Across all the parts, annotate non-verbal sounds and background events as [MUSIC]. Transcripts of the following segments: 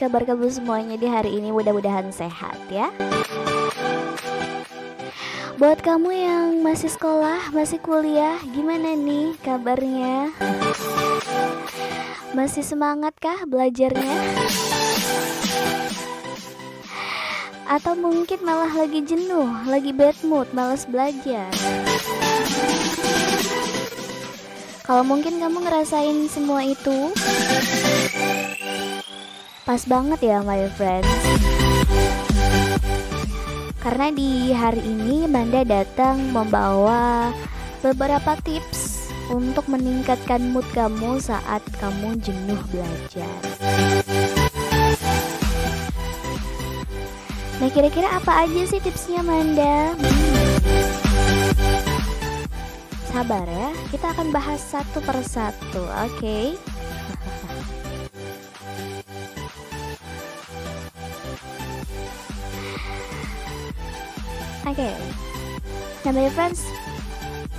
kabar kamu semuanya di hari ini mudah-mudahan sehat ya Buat kamu yang masih sekolah, masih kuliah, gimana nih kabarnya? Masih semangat kah belajarnya? Atau mungkin malah lagi jenuh, lagi bad mood, males belajar? Kalau mungkin kamu ngerasain semua itu, pas banget ya my friends. Karena di hari ini Manda datang membawa beberapa tips untuk meningkatkan mood kamu saat kamu jenuh belajar. Nah kira-kira apa aja sih tipsnya Manda? Hmm sabar ya. Kita akan bahas satu persatu, oke? Okay? Oke. Okay. Nah, my friends,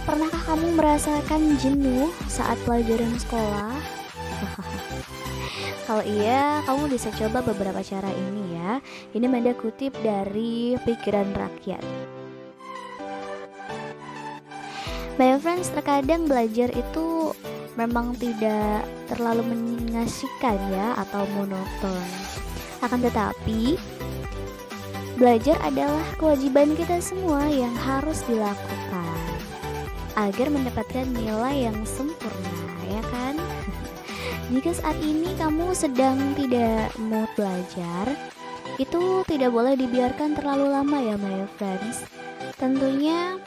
pernahkah kamu merasakan jenuh saat pelajaran sekolah? [LAUGHS] Kalau iya, kamu bisa coba beberapa cara ini ya. Ini Manda kutip dari Pikiran Rakyat. My friends, terkadang belajar itu memang tidak terlalu mengasihkan ya atau monoton. Akan tetapi, belajar adalah kewajiban kita semua yang harus dilakukan agar mendapatkan nilai yang sempurna, ya kan? [LAUGHS] Jika saat ini kamu sedang tidak mau belajar, itu tidak boleh dibiarkan terlalu lama ya, my friends. Tentunya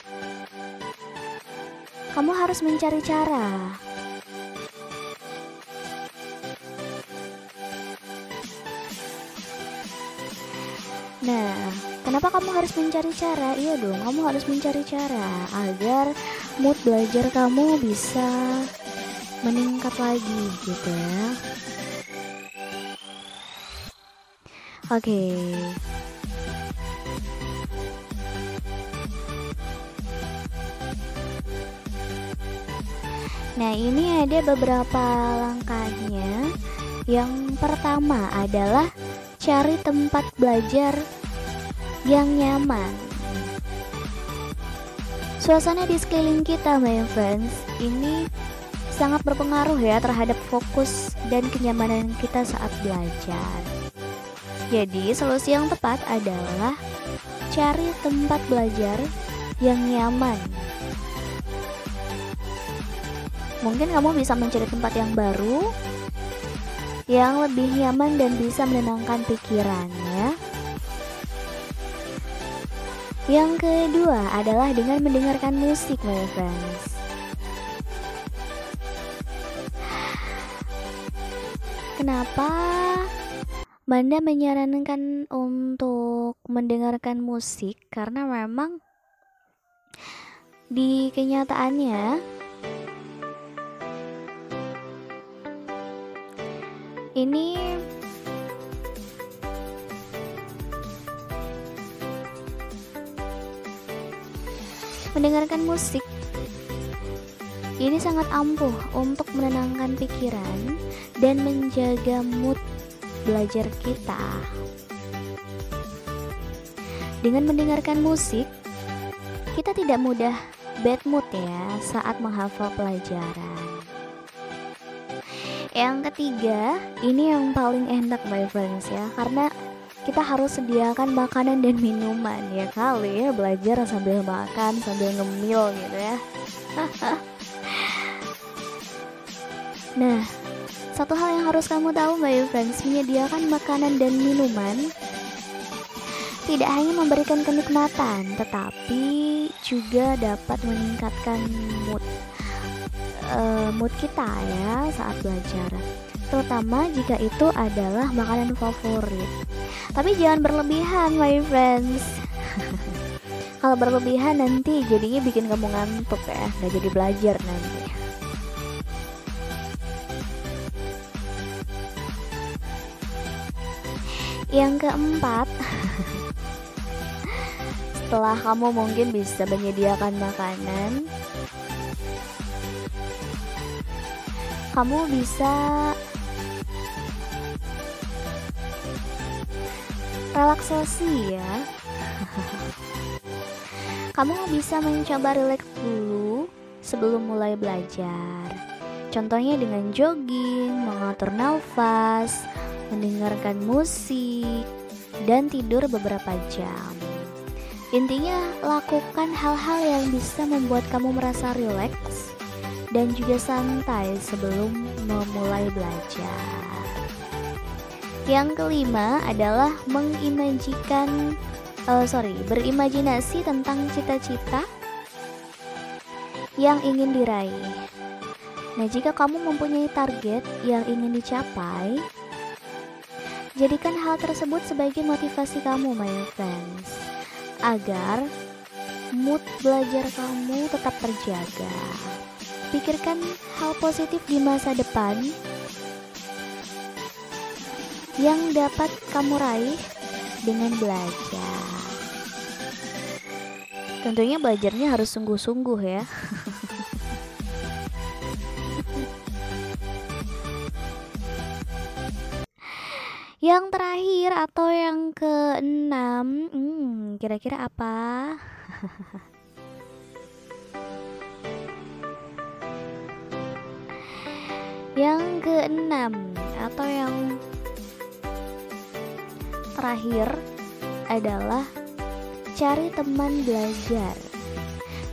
kamu harus mencari cara. Kenapa kamu harus mencari cara? Iya dong, kamu harus mencari cara agar mood belajar kamu bisa meningkat lagi gitu ya. Oke. Okay. Nah, ini ada beberapa langkahnya. Yang pertama adalah cari tempat belajar yang nyaman. Suasana di sekeliling kita, my friends, ini sangat berpengaruh ya terhadap fokus dan kenyamanan kita saat belajar. Jadi, solusi yang tepat adalah cari tempat belajar yang nyaman Mungkin kamu bisa mencari tempat yang baru, yang lebih nyaman dan bisa menenangkan pikirannya. Yang kedua adalah dengan mendengarkan musik, my friends. Kenapa Manda menyarankan untuk mendengarkan musik? Karena memang di kenyataannya ini mendengarkan musik ini sangat ampuh untuk menenangkan pikiran dan menjaga mood belajar kita. Dengan mendengarkan musik, kita tidak mudah bad mood ya saat menghafal pelajaran. Yang ketiga, ini yang paling enak my friends ya, karena kita harus sediakan makanan dan minuman ya kali ya belajar sambil makan sambil ngemil gitu ya. [LAUGHS] nah, satu hal yang harus kamu tahu my friends, menyediakan makanan dan minuman tidak hanya memberikan kenikmatan, tetapi juga dapat meningkatkan mood uh, mood kita ya saat belajar terutama jika itu adalah makanan favorit. Tapi jangan berlebihan my friends. [LAUGHS] Kalau berlebihan nanti jadinya bikin kamu ngantuk ya. Nggak jadi belajar nanti. Yang keempat [LAUGHS] setelah kamu mungkin bisa menyediakan makanan kamu bisa relaksasi ya. Kamu bisa mencoba rileks dulu sebelum mulai belajar. Contohnya dengan jogging, mengatur nafas, mendengarkan musik, dan tidur beberapa jam. Intinya, lakukan hal-hal yang bisa membuat kamu merasa rileks dan juga santai sebelum memulai belajar. Yang kelima adalah mengimajikan uh, sorry, berimajinasi tentang cita-cita yang ingin diraih. Nah, jika kamu mempunyai target yang ingin dicapai, jadikan hal tersebut sebagai motivasi kamu, my friends, agar mood belajar kamu tetap terjaga. Pikirkan hal positif di masa depan yang dapat kamu raih dengan belajar. Tentunya belajarnya harus sungguh-sungguh ya. [LAUGHS] yang terakhir atau yang keenam, hmm, kira-kira apa? [LAUGHS] yang keenam atau yang terakhir adalah cari teman belajar.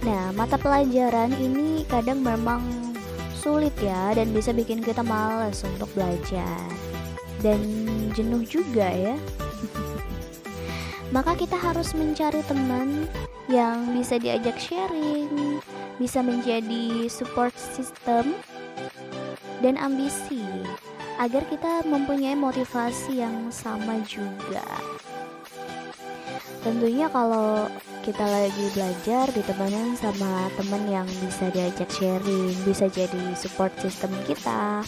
Nah, mata pelajaran ini kadang memang sulit ya dan bisa bikin kita males untuk belajar dan jenuh juga ya. Maka kita harus mencari teman yang bisa diajak sharing, bisa menjadi support system dan ambisi agar kita mempunyai motivasi yang sama juga. Tentunya kalau kita lagi belajar ditemenin sama temen yang bisa diajak sharing, bisa jadi support system kita,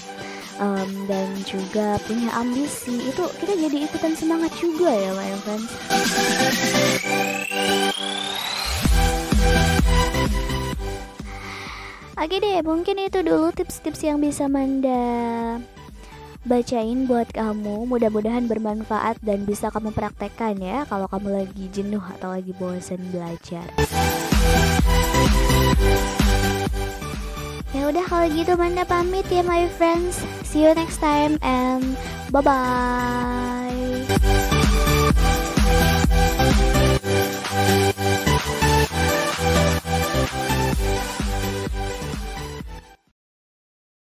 um, dan juga punya ambisi, itu kita jadi ikutan semangat juga ya, my friends. Oke deh, mungkin itu dulu tips-tips yang bisa Manda bacain buat kamu. Mudah-mudahan bermanfaat dan bisa kamu praktekkan ya kalau kamu lagi jenuh atau lagi bosan belajar. Ya udah kalau gitu Manda pamit ya my friends. See you next time and bye bye.